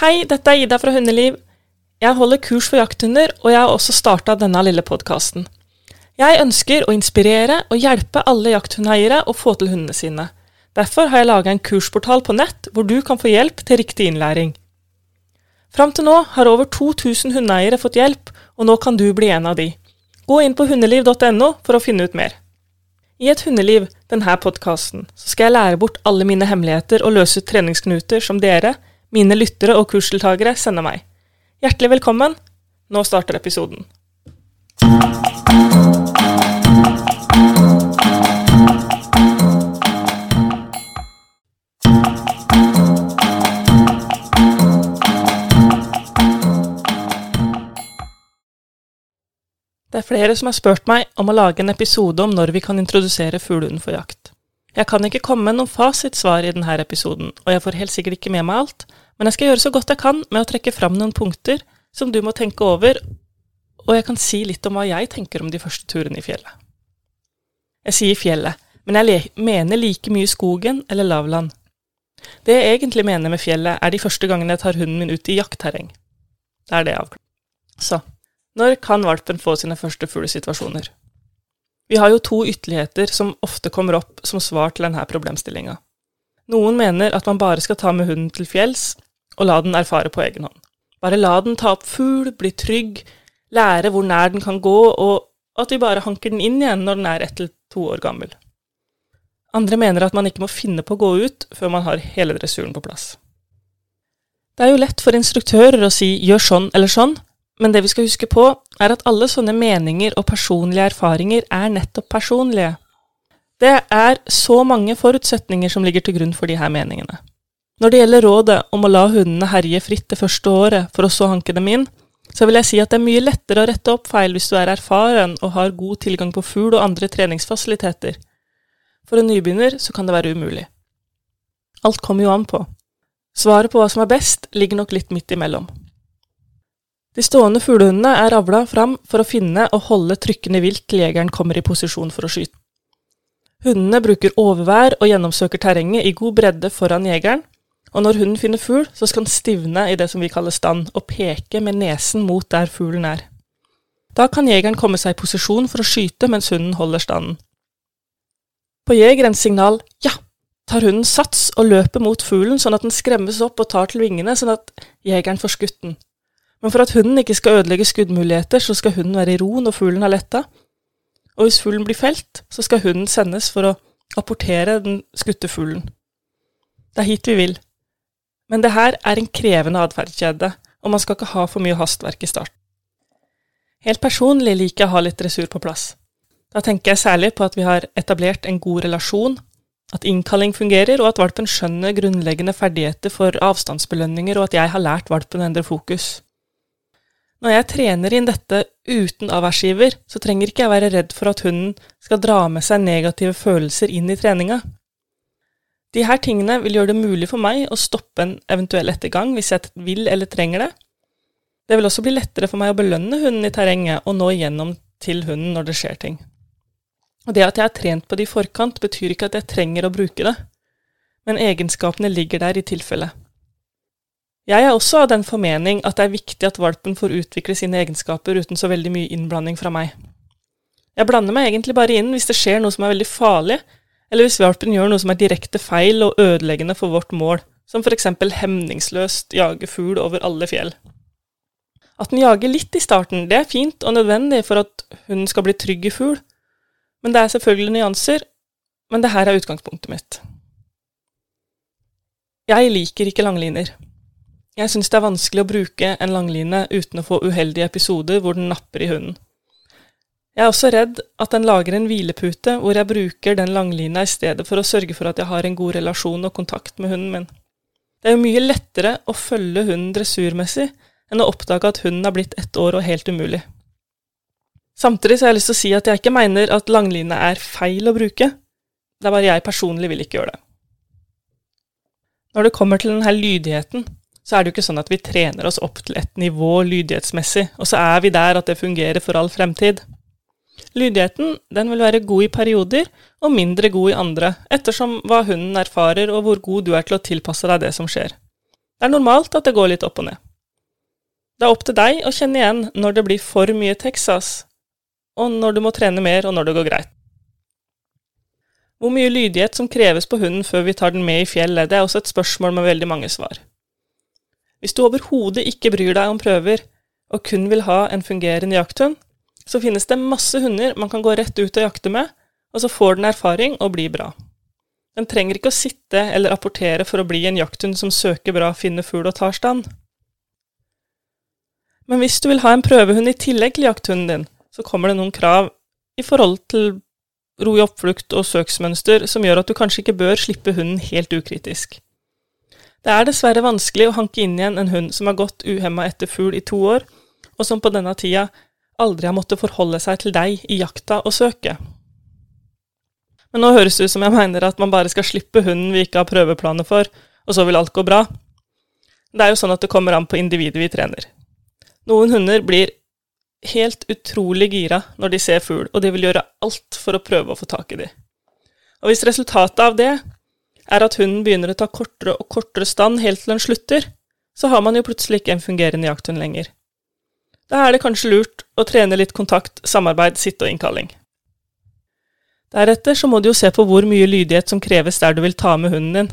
Hei, dette er Ida fra Hundeliv. Jeg holder kurs for jakthunder, og jeg har også starta denne lille podkasten. Jeg ønsker å inspirere og hjelpe alle jakthundeiere å få til hundene sine. Derfor har jeg laga en kursportal på nett hvor du kan få hjelp til riktig innlæring. Fram til nå har over 2000 hundeeiere fått hjelp, og nå kan du bli en av de. Gå inn på hundeliv.no for å finne ut mer. I Et hundeliv, denne podkasten, skal jeg lære bort alle mine hemmeligheter og løse ut treningsknuter som dere, mine lyttere og kursdeltakere, sender meg. Hjertelig velkommen. Nå starter episoden. Det er flere som har spurt meg om å lage en episode om når vi kan introdusere fuglehunden for jakt. Jeg kan ikke komme med noen fasitsvar i denne episoden, og jeg får helt sikkert ikke med meg alt, men jeg skal gjøre så godt jeg kan med å trekke fram noen punkter som du må tenke over, og jeg kan si litt om hva jeg tenker om de første turene i fjellet. Jeg sier fjellet, men jeg mener like mye skogen eller lavland. Det jeg egentlig mener med fjellet, er de første gangene jeg tar hunden min ut i jaktterreng. Det er det avklart. Så, når kan valpen få sine første fuglesituasjoner? Vi har jo to ytterligheter som ofte kommer opp som svar til denne problemstillinga. Noen mener at man bare skal ta med hunden til fjells og la den erfare på egen hånd. Bare la den ta opp fugl, bli trygg, lære hvor nær den kan gå, og at vi bare hanker den inn igjen når den er ett til to år gammel. Andre mener at man ikke må finne på å gå ut før man har hele dressuren på plass. Det er jo lett for instruktører å si gjør sånn eller sånn, men det vi skal huske på, er at alle sånne meninger og personlige erfaringer er nettopp personlige. Det er så mange forutsetninger som ligger til grunn for de her meningene. Når det gjelder rådet om å la hundene herje fritt det første året, for å så hanke dem inn, så vil jeg si at det er mye lettere å rette opp feil hvis du er erfaren og har god tilgang på fugl og andre treningsfasiliteter. For en nybegynner så kan det være umulig. Alt kommer jo an på. Svaret på hva som er best, ligger nok litt midt imellom. De stående fuglehundene er avla fram for å finne og holde trykkende vilt til jegeren kommer i posisjon for å skyte. Hundene bruker overvær og gjennomsøker terrenget i god bredde foran jegeren, og når hunden finner fugl, så skal den stivne i det som vi kaller stand, og peke med nesen mot der fuglen er. Da kan jegeren komme seg i posisjon for å skyte mens hunden holder standen. På jegerens signal ja, tar hunden sats og løper mot fuglen sånn at den skremmes opp og tar til vingene sånn at jegeren får skutt den. Men for at hunden ikke skal ødelegge skuddmuligheter, så skal hunden være i ro når fuglen har letta. Og hvis fuglen blir felt, så skal hunden sendes for å apportere den skutte fuglen. Det er hit vi vil. Men det her er en krevende atferdskjede, og man skal ikke ha for mye hastverk i starten. Helt personlig liker jeg å ha litt dressur på plass. Da tenker jeg særlig på at vi har etablert en god relasjon, at innkalling fungerer, og at valpen skjønner grunnleggende ferdigheter for avstandsbelønninger, og at jeg har lært valpen å endre fokus. Når jeg trener inn dette uten avværsgiver, så trenger ikke jeg være redd for at hunden skal dra med seg negative følelser inn i treninga. De her tingene vil gjøre det mulig for meg å stoppe en eventuell ettergang hvis jeg vil eller trenger det. Det vil også bli lettere for meg å belønne hunden i terrenget og nå igjennom til hunden når det skjer ting. Og det at jeg har trent på det i forkant, betyr ikke at jeg trenger å bruke det, men egenskapene ligger der i tilfelle. Jeg er også av den formening at det er viktig at valpen får utvikle sine egenskaper uten så veldig mye innblanding fra meg. Jeg blander meg egentlig bare inn hvis det skjer noe som er veldig farlig, eller hvis valpen gjør noe som er direkte feil og ødeleggende for vårt mål, som eksempel hemningsløst jage fugl over alle fjell. At den jager litt i starten, det er fint og nødvendig for at hunden skal bli trygg i fugl, men det er selvfølgelig nyanser, men det her er utgangspunktet mitt. Jeg liker ikke langliner. Jeg syns det er vanskelig å bruke en langline uten å få uheldige episoder hvor den napper i hunden. Jeg er også redd at den lager en hvilepute hvor jeg bruker den langlina i stedet for å sørge for at jeg har en god relasjon og kontakt med hunden min. Det er jo mye lettere å følge hunden dressurmessig enn å oppdage at hunden har blitt ett år og helt umulig. Samtidig så har jeg lyst til å si at jeg ikke mener at langline er feil å bruke, det er bare jeg personlig vil ikke gjøre det. Når det kommer til denne lydigheten, så er det jo ikke sånn at vi trener oss opp til et nivå lydighetsmessig, og så er vi der at det fungerer for all fremtid. Lydigheten den vil være god i perioder, og mindre god i andre, ettersom hva hunden erfarer og hvor god du er til å tilpasse deg det som skjer. Det er normalt at det går litt opp og ned. Det er opp til deg å kjenne igjen når det blir for mye Texas, og når du må trene mer, og når det går greit. Hvor mye lydighet som kreves på hunden før vi tar den med i fjellet, det er også et spørsmål med veldig mange svar. Hvis du overhodet ikke bryr deg om prøver, og kun vil ha en fungerende jakthund, så finnes det masse hunder man kan gå rett ut og jakte med, og så får den erfaring og blir bra. Den trenger ikke å sitte eller rapportere for å bli en jakthund som søker bra, finner fugl og tar stand. Men hvis du vil ha en prøvehund i tillegg til jakthunden din, så kommer det noen krav i forhold til ro i oppflukt og søksmønster som gjør at du kanskje ikke bør slippe hunden helt ukritisk. Det er dessverre vanskelig å hanke inn igjen en hund som har gått uhemma etter fugl i to år, og som på denne tida aldri har måttet forholde seg til deg i jakta og søket. Men nå høres det ut som jeg mener at man bare skal slippe hunden vi ikke har prøveplaner for, og så vil alt gå bra. Det er jo sånn at det kommer an på individet vi trener. Noen hunder blir helt utrolig gira når de ser fugl, og de vil gjøre alt for å prøve å få tak i dem. Og hvis resultatet av det er at hunden begynner å ta kortere og kortere stand helt til den slutter, så har man jo plutselig ikke en fungerende jakthund lenger. Da er det kanskje lurt å trene litt kontakt, samarbeid, sitte og innkalling. Deretter så må du jo se på hvor mye lydighet som kreves der du vil ta med hunden din.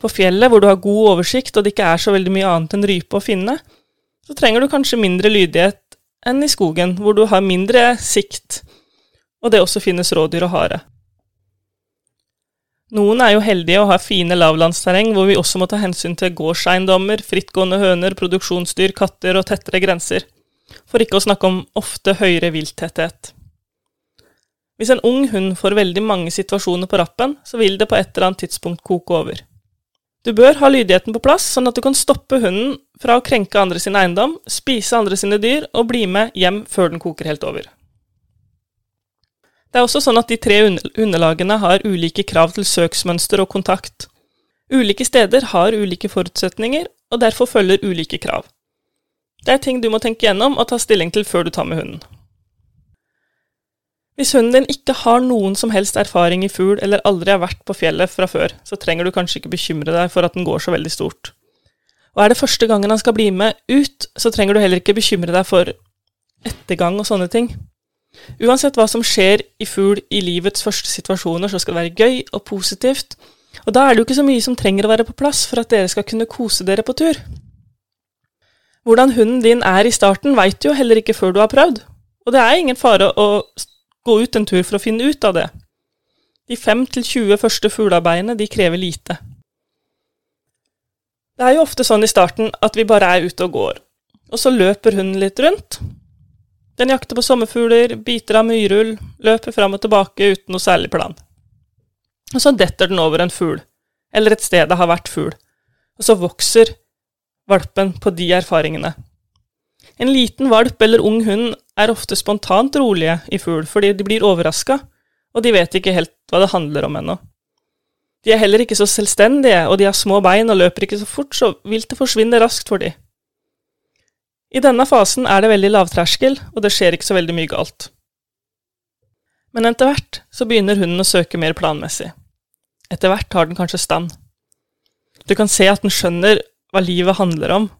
På fjellet, hvor du har god oversikt og det ikke er så veldig mye annet enn rype å finne, så trenger du kanskje mindre lydighet enn i skogen, hvor du har mindre sikt, og det også finnes rådyr og hare. Noen er jo heldige og har fine lavlandsterreng hvor vi også må ta hensyn til gårdseiendommer, frittgående høner, produksjonsdyr, katter og tettere grenser, for ikke å snakke om ofte høyere vilttetthet. Hvis en ung hund får veldig mange situasjoner på rappen, så vil det på et eller annet tidspunkt koke over. Du bør ha lydigheten på plass, sånn at du kan stoppe hunden fra å krenke andre sin eiendom, spise andre sine dyr og bli med hjem før den koker helt over. Det er også sånn at de tre underlagene har ulike krav til søksmønster og kontakt. Ulike steder har ulike forutsetninger, og derfor følger ulike krav. Det er ting du må tenke gjennom og ta stilling til før du tar med hunden. Hvis hunden din ikke har noen som helst erfaring i fugl, eller aldri har vært på fjellet fra før, så trenger du kanskje ikke bekymre deg for at den går så veldig stort. Og er det første gangen han skal bli med ut, så trenger du heller ikke bekymre deg for ettergang og sånne ting. Uansett hva som skjer i fugl i livets første situasjoner, så skal det være gøy og positivt, og da er det jo ikke så mye som trenger å være på plass for at dere skal kunne kose dere på tur. Hvordan hunden din er i starten, veit du jo heller ikke før du har prøvd, og det er ingen fare å gå ut en tur for å finne ut av det. De fem til 20 første fuglearbeidene, de krever lite. Det er jo ofte sånn i starten at vi bare er ute og går, og så løper hunden litt rundt. Den jakter på sommerfugler, biter av myrull, løper fram og tilbake uten noe særlig plan. Og så detter den over en fugl, eller et sted det har vært fugl, og så vokser valpen på de erfaringene. En liten valp eller ung hund er ofte spontant rolige i fugl fordi de blir overraska, og de vet ikke helt hva det handler om ennå. De er heller ikke så selvstendige, og de har små bein og løper ikke så fort, så viltet forsvinner raskt for de. I denne fasen er det veldig lavterskel, og det skjer ikke så veldig mye galt. Men etter hvert så begynner hunden å søke mer planmessig. Etter hvert har den kanskje stand. Du kan se at den skjønner hva livet handler om,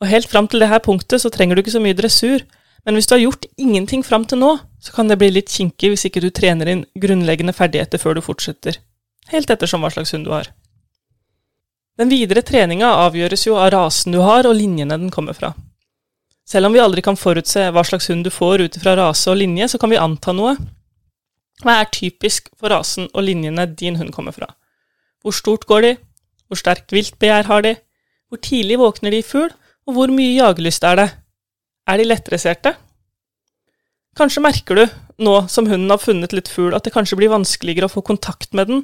og helt fram til dette punktet så trenger du ikke så mye dressur, men hvis du har gjort ingenting fram til nå, så kan det bli litt kinkig hvis ikke du trener inn grunnleggende ferdigheter før du fortsetter, helt ettersom hva slags hund du har. Den videre treninga avgjøres jo av rasen du har og linjene den kommer fra. Selv om vi aldri kan forutse hva slags hund du får ut fra rase og linje, så kan vi anta noe. Hva er typisk for rasen og linjene din hund kommer fra? Hvor stort går de? Hvor sterkt viltbegjær har de? Hvor tidlig våkner de i fugl? Og hvor mye jagerlyst er det? Er de lettdresserte? Kanskje merker du, nå som hunden har funnet litt fugl, at det kanskje blir vanskeligere å få kontakt med den.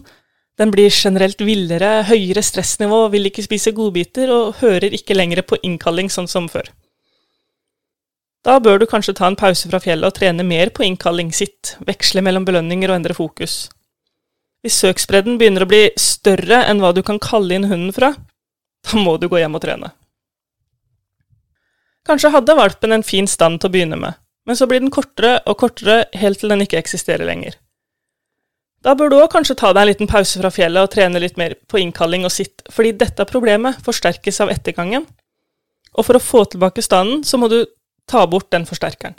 Den blir generelt villere, høyere stressnivå, vil ikke spise godbiter og hører ikke lenger på innkalling sånn som før. Da bør du kanskje ta en pause fra fjellet og trene mer på innkalling sitt, veksle mellom belønninger og endre fokus. Hvis søksbredden begynner å bli større enn hva du kan kalle inn hunden fra, da må du gå hjem og trene. Kanskje hadde valpen en fin stand til å begynne med, men så blir den kortere og kortere helt til den ikke eksisterer lenger. Da bør du òg kanskje ta deg en liten pause fra fjellet og trene litt mer på innkalling og sitt, fordi dette problemet forsterkes av ettergangen, og for å få tilbake standen, så må du ta bort den forsterkeren.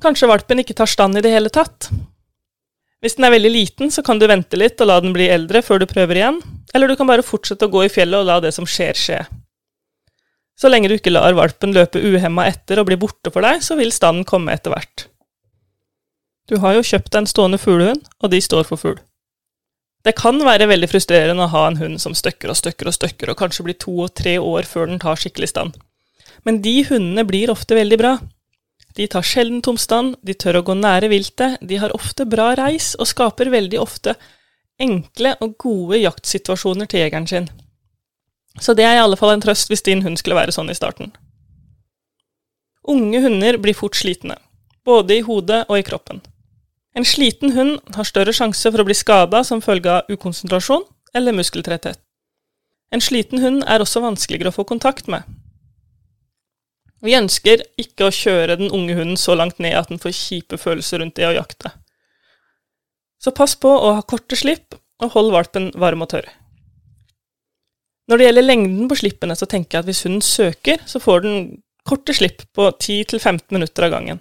Kanskje valpen ikke tar stand i det hele tatt. Hvis den er veldig liten, så kan du vente litt og la den bli eldre før du prøver igjen, eller du kan bare fortsette å gå i fjellet og la det som skjer, skje. Så lenge du ikke lar valpen løpe uhemma etter og bli borte for deg, så vil standen komme etter hvert. Du har jo kjøpt deg en stående fuglehund, og de står for fugl. Det kan være veldig frustrerende å ha en hund som støkker og støkker og støkker, og kanskje blir to og tre år før den tar skikkelig stand. Men de hundene blir ofte veldig bra. De tar sjelden tomstand, de tør å gå nære viltet, de har ofte bra reis og skaper veldig ofte enkle og gode jaktsituasjoner til jegeren sin. Så det er i alle fall en trøst hvis din hund skulle være sånn i starten. Unge hunder blir fort slitne, både i hodet og i kroppen. En sliten hund har større sjanse for å bli skada som følge av ukonsentrasjon eller muskeltretthet. En sliten hund er også vanskeligere å få kontakt med. Vi ønsker ikke å kjøre den unge hunden så langt ned at den får kjipe følelser rundt det å jakte. Så pass på å ha korte slipp, og hold valpen varm og tørr. Når det gjelder lengden på slippene, så tenker jeg at hvis hunden søker, så får den korte slipp på 10-15 minutter av gangen.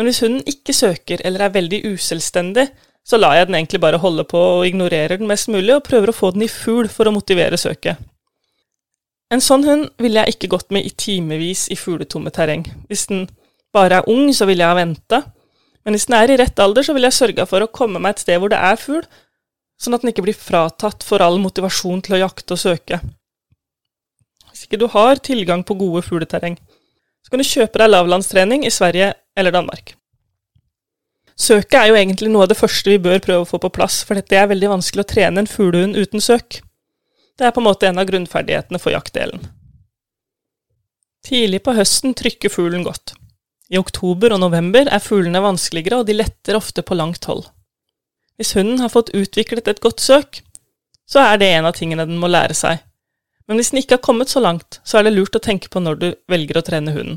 Men hvis hunden ikke søker eller er veldig uselvstendig, så lar jeg den egentlig bare holde på og ignorerer den mest mulig, og prøver å få den i fugl for å motivere søket. En sånn hund ville jeg ikke gått med i timevis i fugletomme terreng. Hvis den bare er ung, så ville jeg ha venta, men hvis den er i rett alder, så ville jeg sørga for å komme meg et sted hvor det er fugl, sånn at den ikke blir fratatt for all motivasjon til å jakte og søke. Hvis ikke du har tilgang på gode fugleterreng, så kan du kjøpe deg lavlandstrening i Sverige eller Danmark. Søket er jo egentlig noe av det første vi bør prøve å få på plass, for det er veldig vanskelig å trene en fuglehund uten søk. Det er på en måte en av grunnferdighetene for jaktdelen. Tidlig på høsten trykker fuglen godt. I oktober og november er fuglene vanskeligere, og de letter ofte på langt hold. Hvis hunden har fått utviklet et godt søk, så er det en av tingene den må lære seg, men hvis den ikke har kommet så langt, så er det lurt å tenke på når du velger å trene hunden.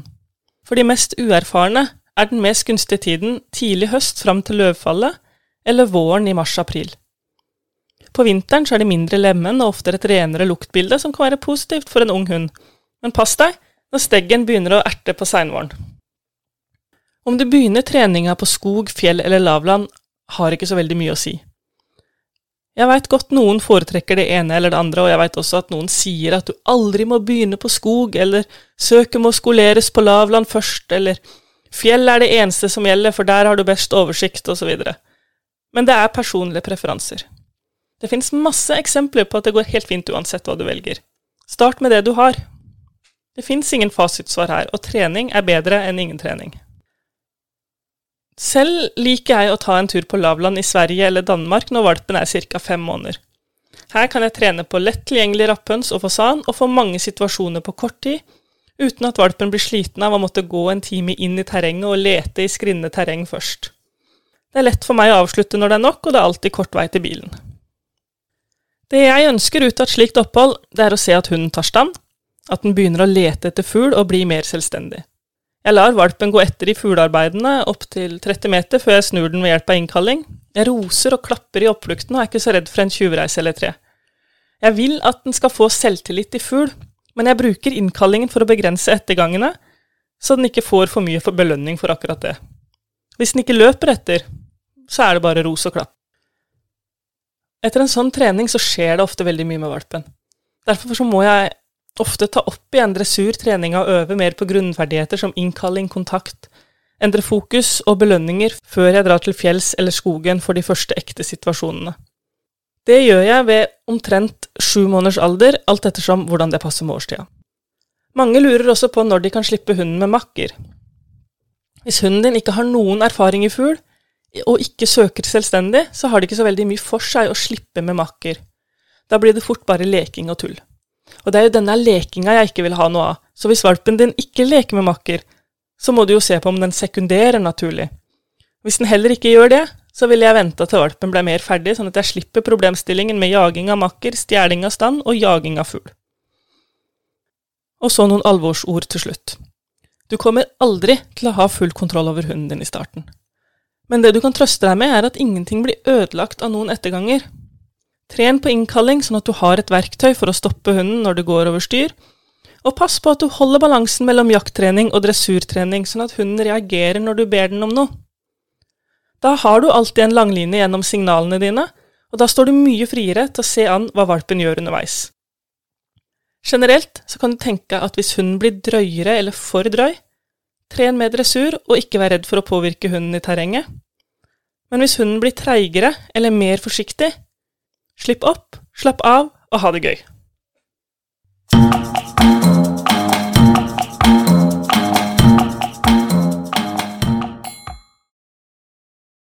For de mest uerfarne er den mest gunstige tiden tidlig høst fram til løvfallet, eller våren i mars-april. På vinteren så er de mindre lemmen og oftere et renere luktbilde, som kan være positivt for en ung hund, men pass deg når steggen begynner å erte på seinvåren. Om du begynner treninga på skog, fjell eller lavland, har ikke så veldig mye å si. Jeg veit godt noen foretrekker det ene eller det andre, og jeg veit også at noen sier at du aldri må begynne på skog, eller søket må skoleres på lavland først, eller fjell er det eneste som gjelder, for der har du best oversikt, osv. Men det er personlige preferanser. Det fins masse eksempler på at det går helt fint uansett hva du velger. Start med det du har. Det fins ingen fasitsvar her, og trening er bedre enn ingen trening. Selv liker jeg å ta en tur på lavland i Sverige eller Danmark når valpen er ca. fem måneder. Her kan jeg trene på lett tilgjengelig rapphøns og fasan og få mange situasjoner på kort tid, uten at valpen blir sliten av å måtte gå en time inn i terrenget og lete i skrinne terreng først. Det er lett for meg å avslutte når det er nok, og det er alltid kort vei til bilen. Det jeg ønsker ut av et slikt opphold, det er å se at hunden tar stand, at den begynner å lete etter fugl og bli mer selvstendig. Jeg lar valpen gå etter i fuglearbeidene opptil 30 meter før jeg snur den ved hjelp av innkalling. Jeg roser og klapper i oppflukten og er ikke så redd for en tjuvreise eller tre. Jeg vil at den skal få selvtillit i fugl, men jeg bruker innkallingen for å begrense ettergangene, så den ikke får for mye for belønning for akkurat det. Hvis den ikke løper etter, så er det bare ros og klapp. Etter en sånn trening så skjer det ofte veldig mye med valpen. Derfor så må jeg ofte ta opp igjen dressur, trening og øve mer på grunnferdigheter som innkalling, kontakt, endre fokus og belønninger før jeg drar til fjells eller skogen for de første ekte situasjonene. Det gjør jeg ved omtrent sju måneders alder, alt ettersom hvordan det passer med årstida. Mange lurer også på når de kan slippe hunden med makker. Hvis hunden din ikke har noen erfaring i fugl, og ikke søker selvstendig, så har det ikke så veldig mye for seg å slippe med makker. Da blir det fort bare leking og tull. Og det er jo denne lekinga jeg ikke vil ha noe av, så hvis valpen din ikke leker med makker, så må du jo se på om den sekunderer naturlig. Hvis den heller ikke gjør det, så ville jeg venta til valpen ble mer ferdig, sånn at jeg slipper problemstillingen med jaging av makker, stjeling av stand og jaging av fugl. Og så noen alvorsord til slutt. Du kommer aldri til å ha full kontroll over hunden din i starten. Men det du kan trøste deg med, er at ingenting blir ødelagt av noen etterganger. Tren på innkalling sånn at du har et verktøy for å stoppe hunden når det går over styr, og pass på at du holder balansen mellom jakttrening og dressurtrening, sånn at hunden reagerer når du ber den om noe. Da har du alltid en langline gjennom signalene dine, og da står du mye friere til å se an hva valpen gjør underveis. Generelt så kan du tenke at hvis hunden blir drøyere eller for drøy, tren med dressur og ikke vær redd for å påvirke hunden i terrenget. Men hvis hunden blir treigere eller mer forsiktig, Slipp opp, slapp av og ha det gøy.